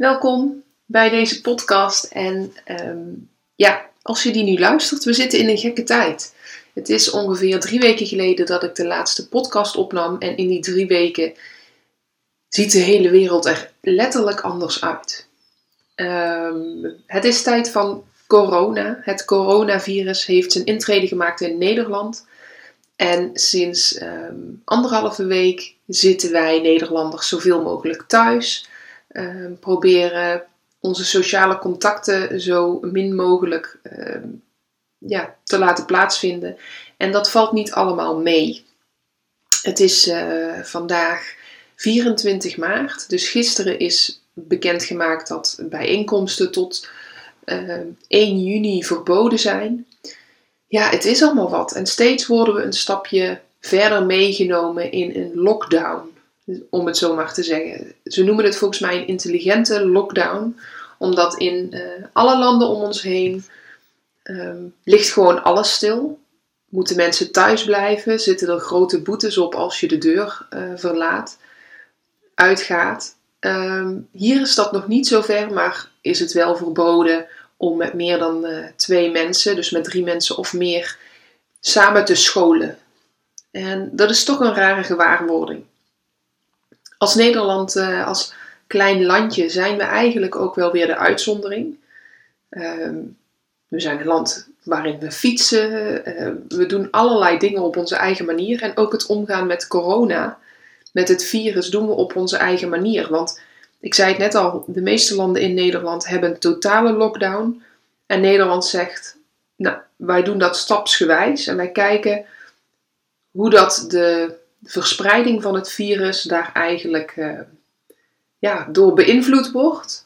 Welkom bij deze podcast. En ehm, ja, als je die nu luistert, we zitten in een gekke tijd. Het is ongeveer drie weken geleden dat ik de laatste podcast opnam. En in die drie weken ziet de hele wereld er letterlijk anders uit. Ehm, het is tijd van corona. Het coronavirus heeft zijn intrede gemaakt in Nederland. En sinds um, anderhalve week zitten wij Nederlanders zoveel mogelijk thuis. Ehm, proberen onze sociale contacten zo min mogelijk ehm, ja, te laten plaatsvinden. En dat valt niet allemaal mee. Het is uh, vandaag 24 maart, dus gisteren is bekendgemaakt dat bijeenkomsten tot uh, ehm, 1 juni verboden zijn. Ja, het is allemaal wat. En steeds worden we een stapje verder meegenomen in een lockdown om het zo maar te zeggen. Ze noemen het volgens mij een intelligente lockdown, omdat in uh, alle landen om ons heen um, ligt gewoon alles stil. Moeten mensen thuis blijven? Zitten er grote boetes op als je de deur uh, verlaat, uitgaat? Um, hier is dat nog niet zo ver, maar is het wel verboden om met meer dan uh, twee mensen, dus met drie mensen of meer, samen te scholen. En dat is toch een rare gewaarwording als Nederland, uh, als klein landje, zijn we eigenlijk ook wel weer de uitzondering. Uh, we zijn een land waarin we fietsen, uh, we doen allerlei dingen op onze eigen manier. En ook het omgaan met corona, met het virus, doen we op onze eigen manier. Want ik zei het net al, de meeste landen in Nederland hebben totale lockdown. En Nederland zegt, nou, wij doen dat stapsgewijs en wij kijken hoe dat de verspreiding van het virus daar eigenlijk uh, ja, door beïnvloed wordt.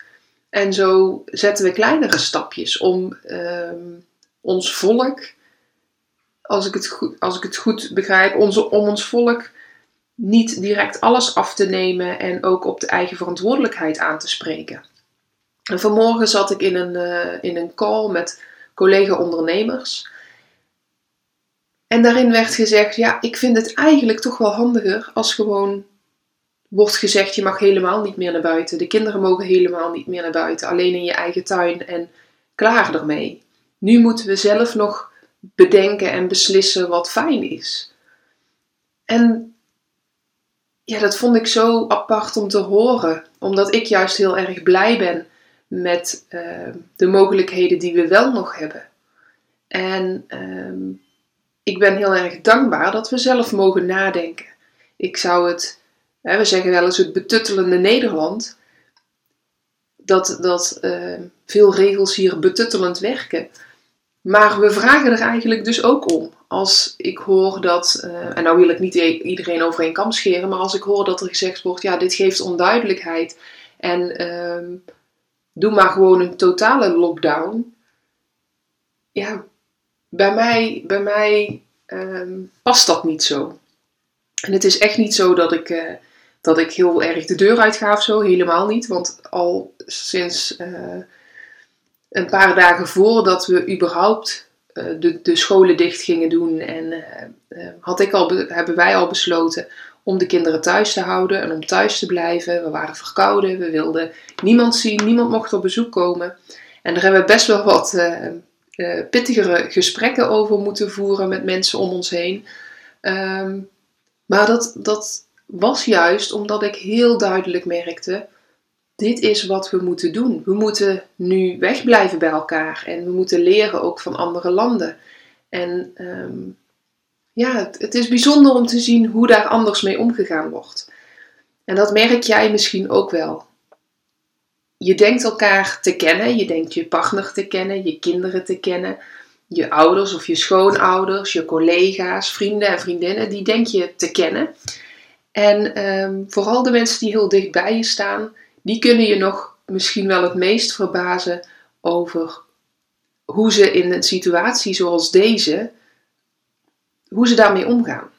En zo zetten we kleinere stapjes om uh, ons volk, als ik het goed, als ik het goed begrijp, onze, om ons volk niet direct alles af te nemen en ook op de eigen verantwoordelijkheid aan te spreken. En vanmorgen zat ik in een, uh, in een call met collega-ondernemers. En daarin werd gezegd, ja, ik vind het eigenlijk toch wel handiger als gewoon wordt gezegd, je mag helemaal niet meer naar buiten. De kinderen mogen helemaal niet meer naar buiten, alleen in je eigen tuin en klaar ermee. Nu moeten we zelf nog bedenken en beslissen wat fijn is. En ja, dat vond ik zo apart om te horen, omdat ik juist heel erg blij ben met uh, de mogelijkheden die we wel nog hebben. En uh, ik ben heel erg dankbaar dat we zelf mogen nadenken. Ik zou het, hè, we zeggen wel eens het betuttelende Nederland, dat, dat uh, veel regels hier betuttelend werken. Maar we vragen er eigenlijk dus ook om. Als ik hoor dat, uh, en nou wil ik niet iedereen over een kam scheren, maar als ik hoor dat er gezegd wordt, ja, dit geeft onduidelijkheid en uh, doe maar gewoon een totale lockdown. Ja, bij mij, bij mij um, past dat niet zo. En het is echt niet zo dat ik, uh, dat ik heel erg de deur uit ga of zo. Helemaal niet. Want al sinds uh, een paar dagen voordat we überhaupt uh, de, de scholen dicht gingen doen. En had ik al hebben wij al besloten om de kinderen thuis te houden en om thuis te blijven. We waren verkouden. We wilden niemand zien. Niemand mocht op bezoek komen. En daar hebben we best wel wat uh, pittigere gesprekken over moeten voeren met mensen om ons heen. Ehm, maar dat, dat was juist omdat ik heel duidelijk merkte: dit is wat we moeten doen. We moeten nu wegblijven bij elkaar en we moeten leren ook van andere landen. En ehm, ja, het, het is bijzonder om te zien hoe daar anders mee omgegaan wordt. En dat merk jij misschien ook wel je denkt elkaar te kennen, je denkt je partner te kennen, je kinderen te kennen, je ouders of je schoonouders, je collega's, vrienden en vriendinnen, die denk je te kennen. En ehm, vooral de mensen die heel dicht bij je staan, die kunnen je nog misschien wel het meest verbazen over hoe ze in een situatie zoals deze, hoe ze daarmee omgaan.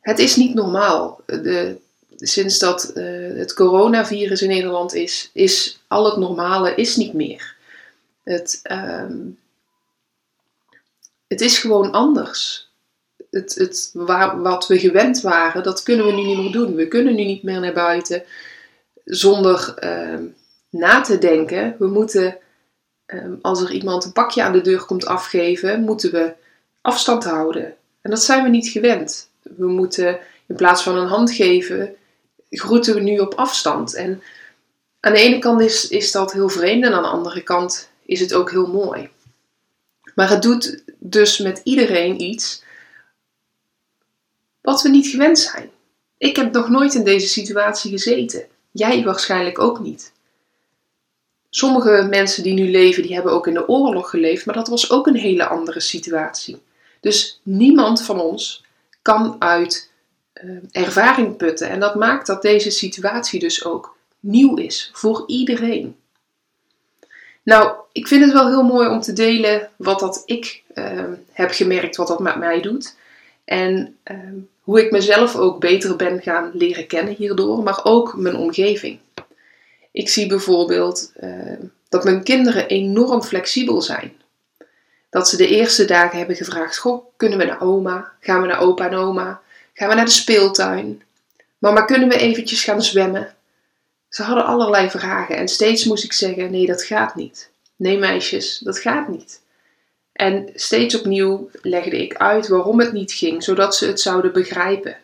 Het is niet normaal. De, sinds dat uh, het coronavirus in Nederland is, is al het normale is niet meer. Het, um, het is gewoon anders. Het, het, wat we gewend waren, dat kunnen we nu niet meer doen. We kunnen nu niet meer naar buiten zonder uh, na te denken. We moeten, um, als er iemand een pakje aan de deur komt afgeven, moeten we afstand houden. En dat zijn we niet gewend. We moeten in plaats van een hand geven, groeten we nu op afstand. En aan de ene kant is, is dat heel vreemd en aan de andere kant is het ook heel mooi. Maar het doet dus met iedereen iets wat we niet gewend zijn. Ik heb nog nooit in deze situatie gezeten. Jij waarschijnlijk ook niet. Sommige mensen die nu leven, die hebben ook in de oorlog geleefd, maar dat was ook een hele andere situatie. Dus niemand van ons kan uit ervaring putten. En dat maakt dat deze situatie dus ook nieuw is voor iedereen. Nou, ik vind het wel heel mooi om te delen wat dat ik uh, heb gemerkt, wat dat met mij doet. En uh, hoe ik mezelf ook beter ben gaan leren kennen hierdoor, maar ook mijn omgeving. Ik zie bijvoorbeeld dat mijn kinderen enorm flexibel zijn. Dat ze de eerste dagen hebben gevraagd: Goh, kunnen we naar oma? Gaan we naar opa en oma? Gaan we naar de speeltuin? Mama, kunnen we eventjes gaan zwemmen? Ze hadden allerlei vragen en steeds moest ik zeggen: nee, dat gaat niet. Nee, meisjes, dat gaat niet. En steeds opnieuw legde ik uit waarom het niet ging, zodat ze het zouden begrijpen.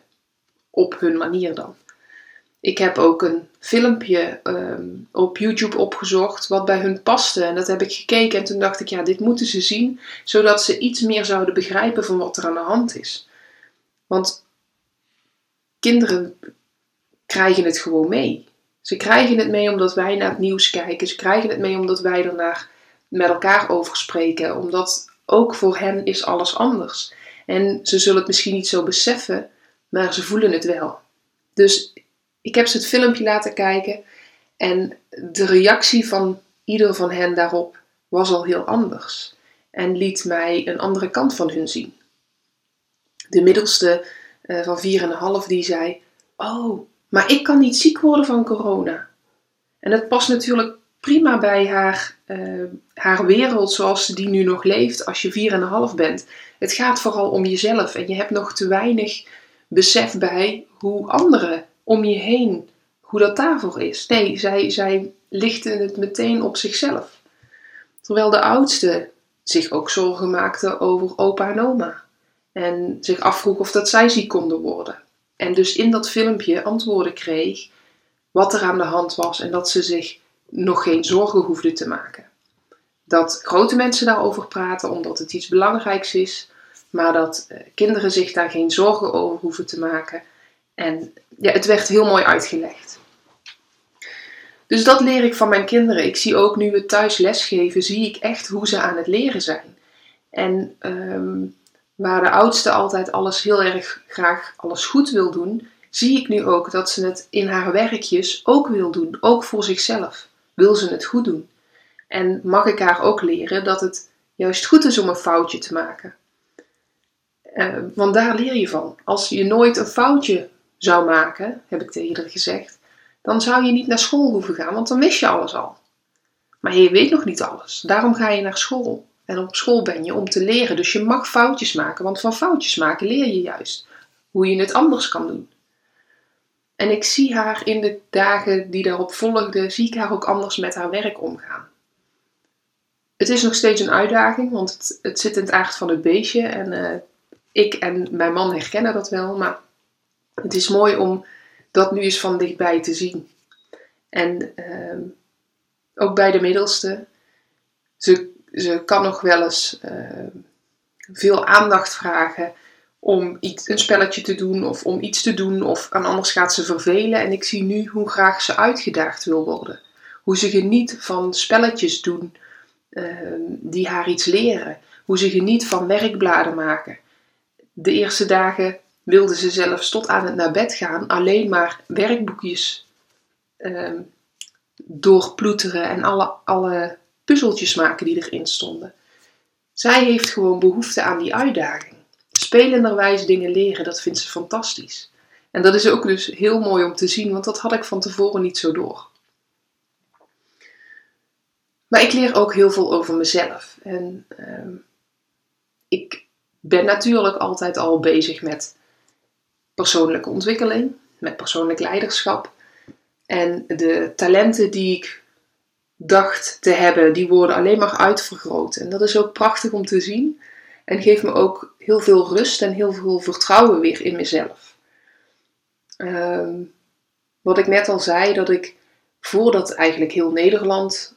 Op hun manier dan. Ik heb ook een filmpje um, op YouTube opgezocht wat bij hun paste. En dat heb ik gekeken en toen dacht ik, ja, dit moeten ze zien, zodat ze iets meer zouden begrijpen van wat er aan de hand is. Want kinderen krijgen het gewoon mee. Ze krijgen het mee omdat wij naar het nieuws kijken. Ze krijgen het mee omdat wij er met elkaar over spreken. Omdat ook voor hen is alles anders. En ze zullen het misschien niet zo beseffen, maar ze voelen het wel. Dus ik heb ze het filmpje laten kijken en de reactie van ieder van hen daarop was al heel anders. En liet mij een andere kant van hun zien. De middelste uh, van 4,5 die zei: Oh, maar ik kan niet ziek worden van corona. En dat past natuurlijk prima bij haar, uh, haar wereld zoals die nu nog leeft als je 4,5 bent. Het gaat vooral om jezelf en je hebt nog te weinig besef bij hoe anderen om je heen, hoe dat daarvoor is. Nee, zij, zij lichten het meteen op zichzelf. Terwijl de oudste zich ook zorgen maakte over opa en oma. En zich afvroeg of dat zij ziek konden worden. En dus in dat filmpje antwoorden kreeg wat er aan de hand was en dat ze zich nog geen zorgen hoefden te maken. Dat grote mensen daarover praten omdat het iets belangrijks is, maar dat eh, kinderen zich daar geen zorgen over hoeven te maken. En ja, het werd heel mooi uitgelegd. Dus dat leer ik van mijn kinderen. Ik zie ook nu we thuis lesgeven, zie ik echt hoe ze aan het leren zijn. En um, waar de oudste altijd alles heel erg graag alles goed wil doen, zie ik nu ook dat ze het in haar werkjes ook wil doen, ook voor zichzelf. Wil ze het goed doen? En mag ik haar ook leren dat het juist goed is om een foutje te maken? Uh, want daar leer je van. Als je nooit een foutje zou maken, heb ik tegen haar gezegd, dan zou je niet naar school hoeven gaan, want dan wist je alles al. Maar je weet nog niet alles. Daarom ga je naar school. En op school ben je om te leren. Dus je mag foutjes maken, want van foutjes maken leer je juist hoe je het anders kan doen. En ik zie haar in de dagen die daarop volgden, zie ik haar ook anders met haar werk omgaan. Het is nog steeds een uitdaging, want het, het zit in het aard van het beestje. En uh, ik en mijn man herkennen dat wel, maar het is mooi om dat nu eens van dichtbij te zien. En uh, ook bij de middelste, ze ze kan nog wel eens uh, veel aandacht vragen om iets, een spelletje te doen of om iets te doen of en anders gaat ze vervelen. En ik zie nu hoe graag ze uitgedaagd wil worden. Hoe ze geniet van spelletjes doen uh, die haar iets leren. Hoe ze geniet van werkbladen maken. De eerste dagen wilde ze zelfs tot aan het naar bed gaan alleen maar werkboekjes ehm, doorploeteren en alle, alle puzzeltjes maken die erin stonden. Zij heeft gewoon behoefte aan die uitdaging. Spelenderwijs dingen leren, dat vindt ze fantastisch. En dat is ook dus heel mooi om te zien, want dat had ik van tevoren niet zo door. Maar ik leer ook heel veel over mezelf. En ehm, ik ben natuurlijk altijd al bezig met persoonlijke ontwikkeling, met persoonlijk leiderschap. En de talenten die ik dacht te hebben, die worden alleen maar uitvergroot. En dat is ook prachtig om te zien. En geeft me ook heel veel rust en heel veel vertrouwen weer in mezelf. Ehm, wat ik net al zei, dat ik voordat eigenlijk heel Nederland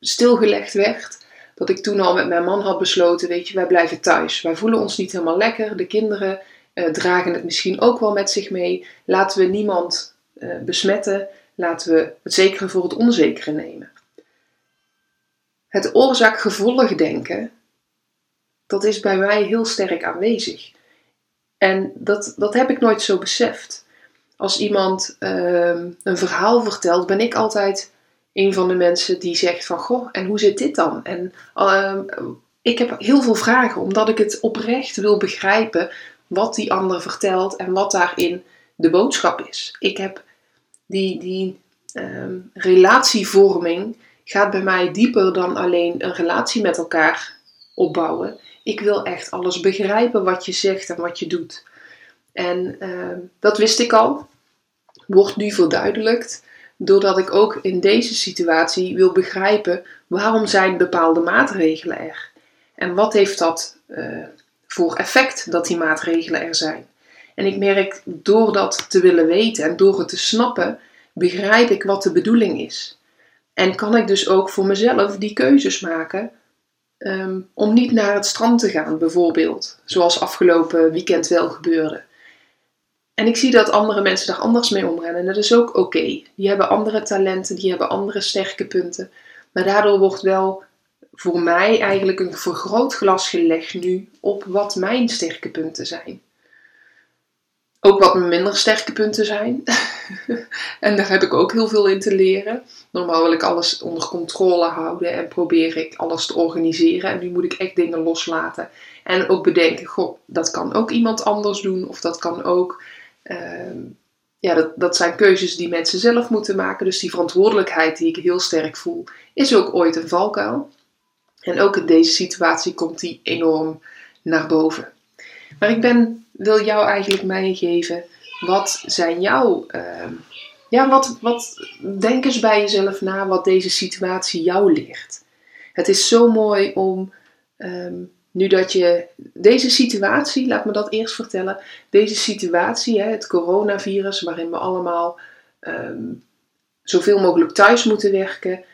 stilgelegd werd, dat ik toen al met mijn man had besloten, weet je, wij blijven thuis. Wij voelen ons niet helemaal lekker. De kinderen uh, dragen het misschien ook wel met zich mee. Laten we niemand uh, besmetten. Laten we het zekere voor het onzekere nemen. Het oorzaak-gevolg denken, dat is bij mij heel sterk aanwezig. En dat, dat heb ik nooit zo beseft. Als iemand uh, een verhaal vertelt, ben ik altijd een van de mensen die zegt van, goh, en hoe zit dit dan? En uh, ik heb heel veel vragen, omdat ik het oprecht wil begrijpen wat die ander vertelt en wat daarin de boodschap is. Ik heb die, die um, relatievorming gaat bij mij dieper dan alleen een relatie met elkaar opbouwen. Ik wil echt alles begrijpen wat je zegt en wat je doet. En uh, dat wist ik al, wordt nu verduidelijkt, doordat ik ook in deze situatie wil begrijpen waarom zijn bepaalde maatregelen er. En wat heeft dat uh, voor effect dat die maatregelen er zijn. En ik merk door dat te willen weten en door het te snappen, begrijp ik wat de bedoeling is. En kan ik dus ook voor mezelf die keuzes maken um, om niet naar het strand te gaan, bijvoorbeeld. Zoals afgelopen weekend wel gebeurde. En ik zie dat andere mensen daar anders mee omgaan. En dat is ook oké. Die hebben andere talenten, die hebben andere sterke punten. Maar daardoor wordt wel voor mij eigenlijk een vergrootglas gelegd nu op wat mijn sterke punten zijn. Ook wat mijn minder sterke punten zijn. en daar heb ik ook heel veel in te leren. Normaal wil ik alles onder controle houden en probeer ik alles te organiseren. En nu moet ik echt dingen loslaten. En ook bedenken, goh, dat kan ook iemand anders doen. Of dat kan ook... Uh, ja, dat, dat zijn keuzes die mensen zelf moeten maken. Dus die verantwoordelijkheid die ik heel sterk voel, is ook ooit een valkuil. En ook in deze situatie komt die enorm naar boven. Maar ik ben, wil jou eigenlijk meegeven, wat zijn jouw, uh, ja, wat, wat, denk eens bij jezelf na wat deze situatie jou leert. Het is zo mooi om, um, nu dat je deze situatie, laat me dat eerst vertellen, deze situatie, hè, het coronavirus, waarin we allemaal um, zoveel mogelijk thuis moeten werken,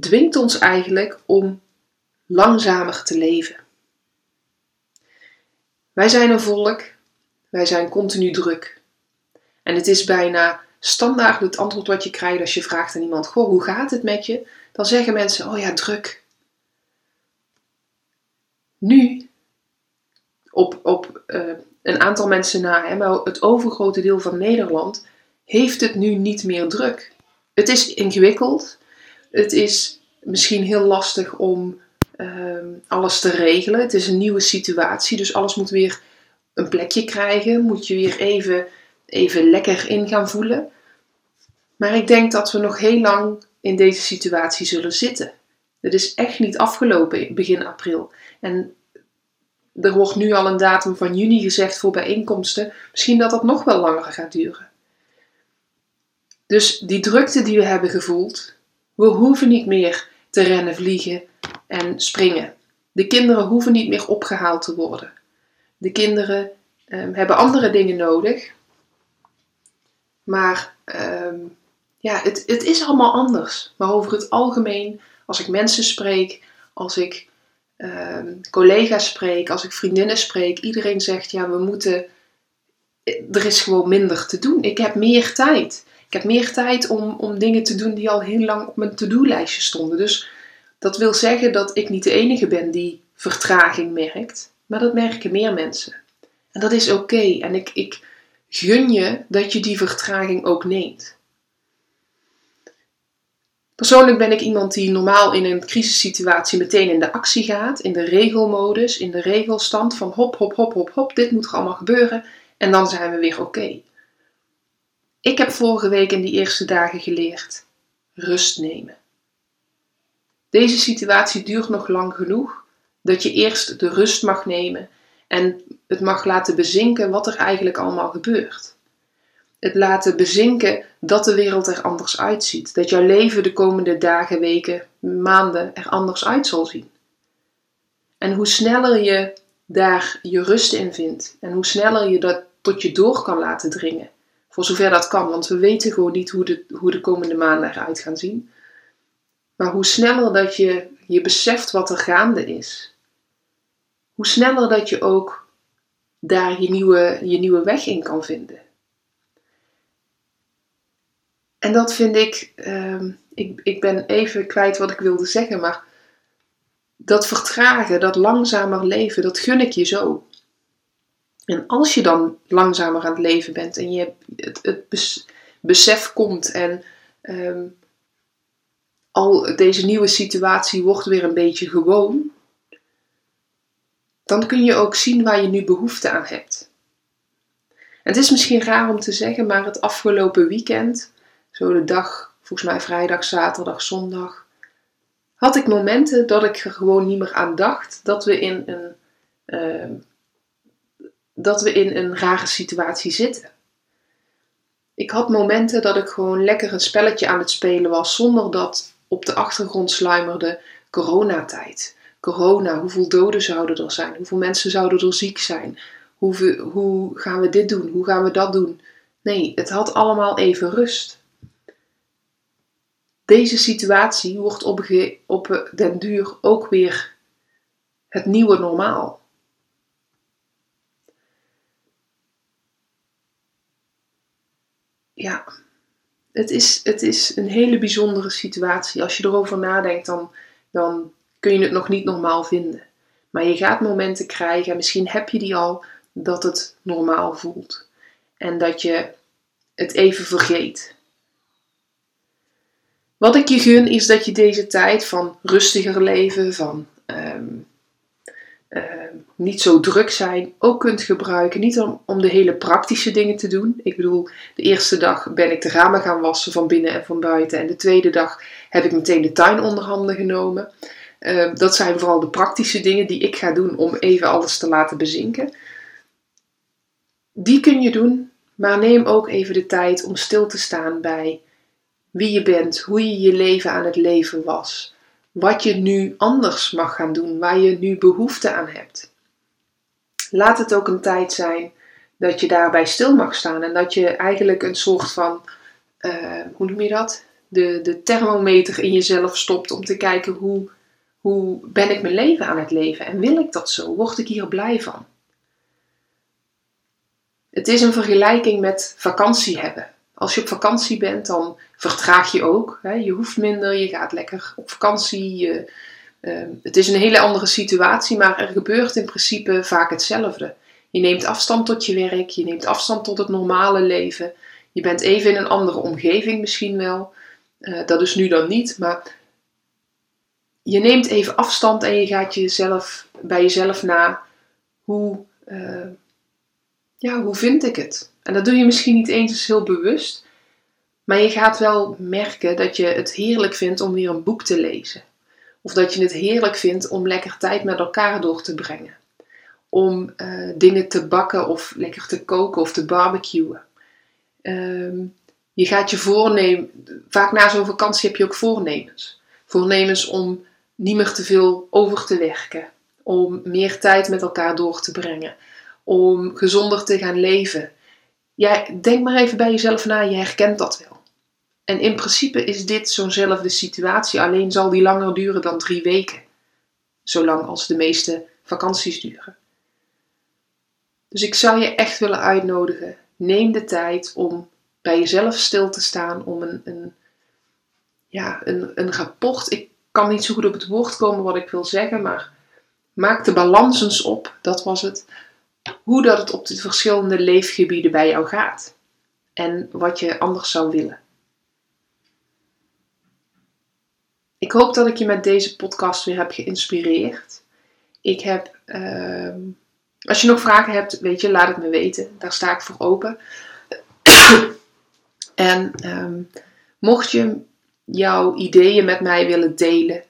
dwingt ons eigenlijk om langzamer te leven. Wij zijn een volk, wij zijn continu druk. En het is bijna standaard het antwoord wat je krijgt als je vraagt aan iemand: Goh, hoe gaat het met je? Dan zeggen mensen: Oh ja, druk. Nu, op, op uh, een aantal mensen na, hè, maar het overgrote deel van Nederland heeft het nu niet meer druk. Het is ingewikkeld. Het is misschien heel lastig om Ehm, alles te regelen. Het is een nieuwe situatie, dus alles moet weer een plekje krijgen. Moet je weer even, even lekker in gaan voelen. Maar ik denk dat we nog heel lang in deze situatie zullen zitten. Het is echt niet afgelopen begin april. En er wordt nu al een datum van juni gezegd voor bijeenkomsten. Misschien dat dat nog wel langer gaat duren. Dus die drukte die we hebben gevoeld, we hoeven niet meer te rennen, vliegen en springen. De kinderen hoeven niet meer opgehaald te worden. De kinderen um, hebben andere dingen nodig. Maar um, ja, het, het is allemaal anders. Maar over het algemeen, als ik mensen spreek, als ik um, collega's spreek, als ik vriendinnen spreek, iedereen zegt ja, we moeten. Er is gewoon minder te doen. Ik heb meer tijd. Ik heb meer tijd om, om dingen te doen die al heel lang op mijn to-do-lijstje stonden. Dus dat wil zeggen dat ik niet de enige ben die vertraging merkt, maar dat merken meer mensen. En dat is oké. En ik, ik gun je dat je die vertraging ook neemt. Persoonlijk ben ik iemand die normaal in een crisissituatie meteen in de actie gaat, in de regelmodus, in de regelstand van hop, hop, hop, hop, hop, dit moet er allemaal gebeuren en dan zijn we weer oké. Ik heb vorige week in die eerste dagen geleerd rust nemen. Deze situatie duurt nog lang genoeg dat je eerst de rust mag nemen en het mag laten bezinken wat er eigenlijk allemaal gebeurt. Het laten bezinken dat de wereld er anders uitziet. Dat jouw leven de komende dagen, weken, maanden er anders uit zal zien. En hoe sneller je daar je rust in vindt en hoe sneller je dat tot je door kan laten dringen, voor zover dat kan, want we weten gewoon niet hoe de, hoe de komende maanden eruit gaan zien. Maar hoe sneller dat je je beseft wat er gaande is, hoe sneller dat je ook daar je nieuwe, je nieuwe weg in kan vinden. En dat vind ik, ehm, ik, ik ben even kwijt wat ik wilde zeggen, maar dat vertragen, dat langzamer leven, dat gun ik je zo. En als je dan langzamer aan het leven bent en je het, het besef komt en ehm, al deze nieuwe situatie wordt weer een beetje gewoon, dan kun je ook zien waar je nu behoefte aan hebt. het is misschien raar om te zeggen, maar het afgelopen weekend, zo de dag, volgens mij vrijdag, zaterdag, zondag, had ik momenten dat ik er gewoon niet meer aan dacht dat we in een, ehm, dat we in een rare situatie zitten. Ik had momenten dat ik gewoon lekker een spelletje aan het spelen was zonder dat op de achtergrond sluimerde coronatijd corona, hoeveel doden zouden er zijn? Hoeveel mensen zouden er ziek zijn? Hoe, hoe gaan we dit doen? Hoe gaan we dat doen? Nee, het had allemaal even rust. Deze situatie wordt op, op den duur ook weer het nieuwe normaal. Ja, het is, het is een hele bijzondere situatie. Als je erover nadenkt, dan, dan kun je het nog niet normaal vinden. Maar je gaat momenten krijgen, en misschien heb je die al, dat het normaal voelt. En dat je het even vergeet. Wat ik je gun is dat je deze tijd van rustiger leven, van ehm, ehm, niet zo druk zijn, ook kunt gebruiken. Niet om, om de hele praktische dingen te doen. Ik bedoel, de eerste dag ben ik de ramen gaan wassen van binnen en van buiten. En de tweede dag heb ik meteen de tuin onder handen genomen. Ehm, dat zijn vooral de praktische dingen die ik ga doen om even alles te laten bezinken. Die kun je doen, maar neem ook even de tijd om stil te staan bij wie je bent, hoe je je leven aan het leven was, wat je nu anders mag gaan doen, waar je nu behoefte aan hebt. Laat het ook een tijd zijn dat je daarbij stil mag staan en dat je eigenlijk een soort van, uh, hoe noem je dat? De, de thermometer in jezelf stopt om te kijken hoe hoe ben ik mijn leven aan het leven en wil ik dat zo? Word ik hier blij van? Het is een vergelijking met vakantie hebben. Als je op vakantie bent, dan vertraag je ook. Hè? Je hoeft minder, je gaat lekker op vakantie. Ehm, het is een hele andere situatie, maar er gebeurt in principe vaak hetzelfde. Je neemt afstand tot je werk, je neemt afstand tot het normale leven. Je bent even in een andere omgeving misschien wel. Uh, dat is nu dan niet, maar je neemt even afstand en je gaat jezelf, bij jezelf na hoe, uh, ja, hoe vind ik het? En dat doe je misschien niet eens heel bewust, maar je gaat wel merken dat je het heerlijk vindt om weer een boek te lezen. Of dat je het heerlijk vindt om lekker tijd met elkaar door te brengen. Om uh, dingen te bakken of lekker te koken of te barbecuen. Uh, je gaat je voornemen, vaak na zo'n vakantie heb je ook voornemens. Voornemens om niet meer te veel over te werken. Om meer tijd met elkaar door te brengen. Om gezonder te gaan leven. Ja, denk maar even bij jezelf na, je herkent dat wel. En in principe is dit zo'nzelfde situatie, alleen zal die langer duren dan drie weken. Zolang als de meeste vakanties duren. Dus ik zou je echt willen uitnodigen. Neem de tijd om bij jezelf stil te staan, om een, een, ja, een, een rapport. Ik kan niet zo goed op het woord komen wat ik wil zeggen, maar maak de balans eens op, dat was het. hoe dat het op de verschillende leefgebieden bij jou gaat. En wat je anders zou willen. Ik hoop dat ik je met deze podcast weer heb geïnspireerd. Ik heb, ehm, als je nog vragen hebt, weet je, laat het me weten. Daar sta ik voor open. en ehm, mocht je jouw ideeën met mij willen delen,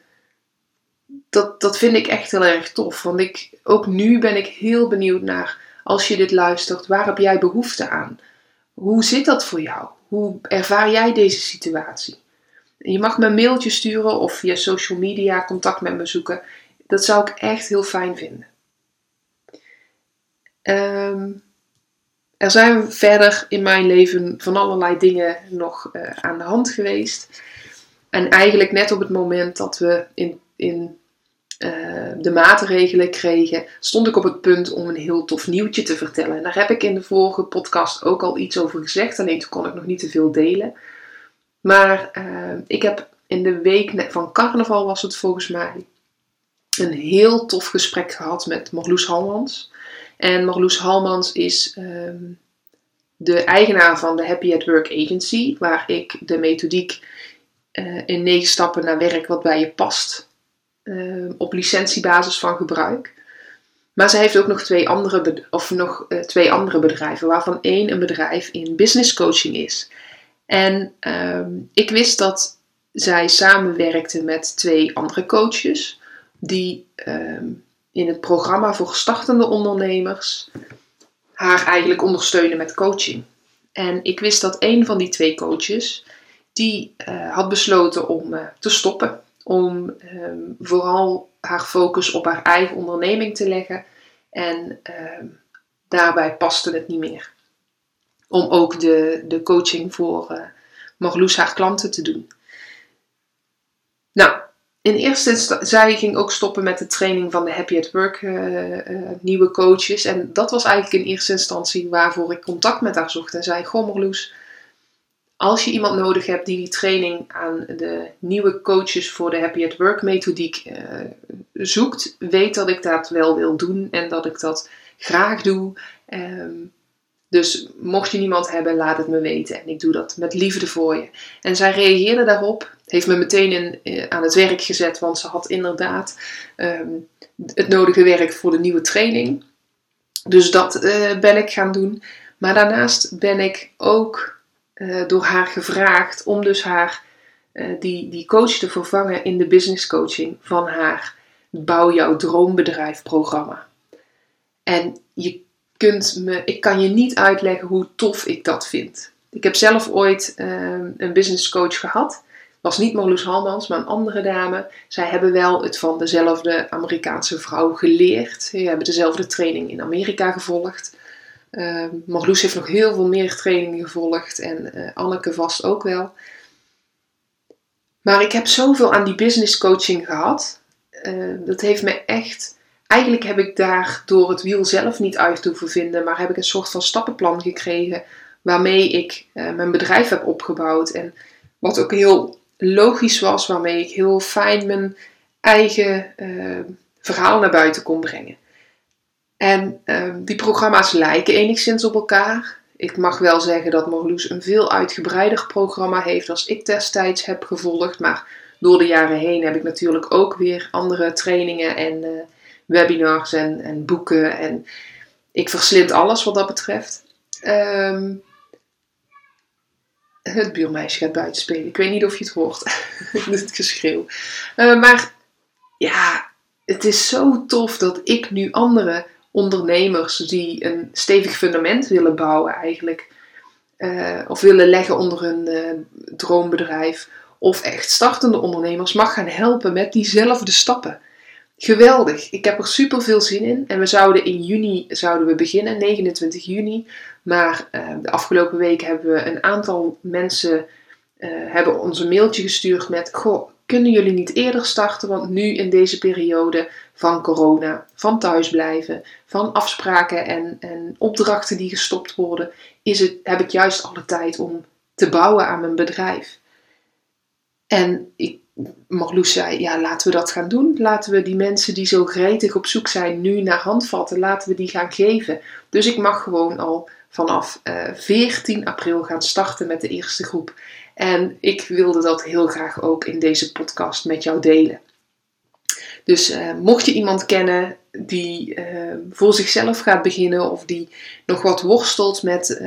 dat, dat vind ik echt heel erg tof. Want ik, ook nu ben ik heel benieuwd naar, als je dit luistert, waar heb jij behoefte aan? Hoe zit dat voor jou? Hoe ervaar jij deze situatie? Je mag me een mailtje sturen of via social media contact met me zoeken. Dat zou ik echt heel fijn vinden. Ehm, er zijn verder in mijn leven van allerlei dingen nog uh, aan de hand geweest. En eigenlijk net op het moment dat we in, in uh, de maatregelen kregen, stond ik op het punt om een heel tof nieuwtje te vertellen. En daar heb ik in de vorige podcast ook al iets over gezegd, alleen toen kon ik nog niet te veel delen. Maar uh, ik heb in de week van carnaval was het volgens mij een heel tof gesprek gehad met Marloes Halmans. En Marloes Halmans is um, de eigenaar van de Happy at Work Agency, waar ik de methodiek uh, in negen stappen naar werk wat bij je past uh, op licentiebasis van gebruik. Maar ze heeft ook nog twee andere, of nog, uh, twee andere bedrijven, waarvan één een bedrijf in business coaching is. En um, ik wist dat zij samenwerkte met twee andere coaches, die um, in het programma voor startende ondernemers haar eigenlijk ondersteunen met coaching. En ik wist dat een van die twee coaches, die uh, had besloten om uh, te stoppen. Om um, vooral haar focus op haar eigen onderneming te leggen. En um, daarbij paste het niet meer. Om ook de, de coaching voor uh, Marloes haar klanten te doen. Nou, in eerste instantie, zij ging ook stoppen met de training van de Happy at Work nieuwe coaches. En dat was eigenlijk in eerste instantie waarvoor ik contact met haar zocht. En zei, goh Marloes, als je iemand nodig hebt die die training aan de nieuwe coaches voor de Happy at Work methodiek uh, zoekt, weet dat ik dat wel wil doen en dat ik dat graag doe. Um, dus mocht je niemand hebben, laat het me weten. En ik doe dat met liefde voor je. En zij reageerde daarop. Heeft me meteen in, eh, aan het werk gezet. Want ze had inderdaad um, het nodige werk voor de nieuwe training. Dus dat uh, ben ik gaan doen. Maar daarnaast ben ik ook uh, door haar gevraagd om dus haar, die, die coach te vervangen in de business coaching van haar Bouw jouw droombedrijf programma. En je kunt me, ik kan je niet uitleggen hoe tof ik dat vind. Ik heb zelf ooit um, een business coach gehad. Was niet Marloes Halmans, maar een andere dame. Zij hebben wel het van dezelfde Amerikaanse vrouw geleerd. Ze hebben dezelfde training in Amerika gevolgd. Uh, Marloes heeft nog heel veel meer trainingen gevolgd en uh, Anneke vast ook wel. Maar ik heb zoveel aan die business coaching gehad. Uh, dat heeft me echt eigenlijk heb ik daar door het wiel zelf niet uit hoeven vinden, maar heb ik een soort van stappenplan gekregen waarmee ik uh, mijn bedrijf heb opgebouwd. En wat ook heel logisch was, waarmee ik heel fijn mijn eigen uh, verhaal naar buiten kon brengen. En uh, die programma's lijken enigszins op elkaar. Ik mag wel zeggen dat Marloes een veel uitgebreider programma heeft als ik destijds heb gevolgd. Maar door de jaren heen heb ik natuurlijk ook weer andere trainingen en uh, webinars en, en boeken. En ik verslind alles wat dat betreft. Um, het buurmeisje gaat buiten spelen. Ik weet niet of je het hoort. het geschreeuw. Uh, maar ja, het is zo tof dat ik nu andere ondernemers die een stevig fundament willen bouwen eigenlijk. Uh, of willen leggen onder hun uh, droombedrijf. Of echt startende ondernemers mag gaan helpen met diezelfde stappen. Geweldig. Ik heb er super veel zin in. En we zouden in juni zouden we beginnen, 29 juni. Maar uh, de afgelopen week hebben we een aantal mensen hebben ons een mailtje gestuurd met: Goh, kunnen jullie niet eerder starten? Want nu in deze periode van corona, van thuisblijven, van afspraken en, en opdrachten die gestopt worden, is het, heb ik juist alle tijd om te bouwen aan mijn bedrijf. En ik Marloes zei, ja, laten we dat gaan doen. Laten we die mensen die zo gretig op zoek zijn nu naar handvatten, laten we die gaan geven. Dus ik mag gewoon al vanaf uh, eh, 14 april gaan starten met de eerste groep. En ik wilde dat heel graag ook in deze podcast met jou delen. Dus uh, mocht je iemand kennen die uh, voor zichzelf gaat beginnen of die nog wat worstelt met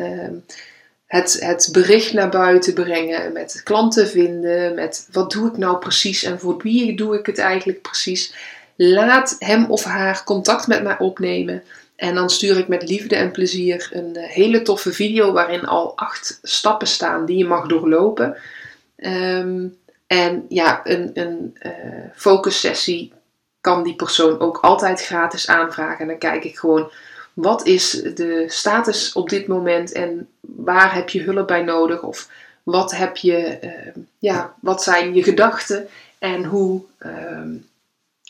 het, het bericht naar buiten brengen, met klanten vinden, met wat doe ik nou precies en voor wie doe ik het eigenlijk precies. Laat hem of haar contact met mij opnemen. En dan stuur ik met liefde en plezier een eh, hele toffe video waarin al acht stappen staan die je mag doorlopen. Ehm, en ja, een, een uh, focus sessie kan die persoon ook altijd gratis aanvragen. En dan kijk ik gewoon wat is de status op dit moment en waar heb je hulp bij nodig? Of wat, heb je, uh, ja, wat zijn je gedachten en hoe, uh,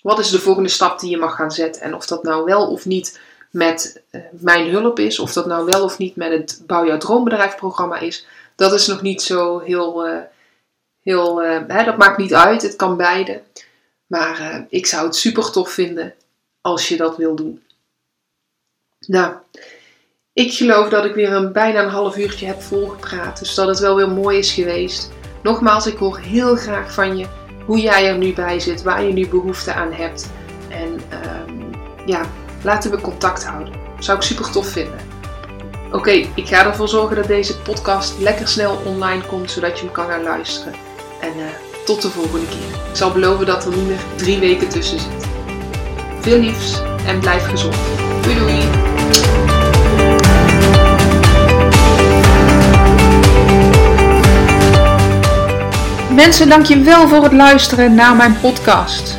wat is de volgende stap die je mag gaan zetten? En of dat nou wel of niet met uh, mijn hulp is, of dat nou wel of niet met het Bouw jouw droombedrijf programma is, dat is nog niet zo heel, eh, heel hè, dat maakt niet uit, het kan beide. Maar ik zou het super tof vinden als je dat wil doen. Nou, ik geloof dat ik weer een bijna een half uurtje heb volgepraat. Dus dat het wel weer mooi is geweest. Nogmaals, ik hoor heel graag van je hoe jij er nu bij zit, waar je nu behoefte aan hebt. En um, ja, laten we contact houden. Zou ik super tof vinden. Oké, ik ga ervoor zorgen dat deze podcast lekker snel online komt, zodat je hem kan gaan luisteren. En uh, tot de volgende keer. Ik zal beloven dat er niet meer drie weken tussen zit. Veel liefs en blijf gezond. Doei doei! Mensen, dank je wel voor het luisteren naar mijn podcast.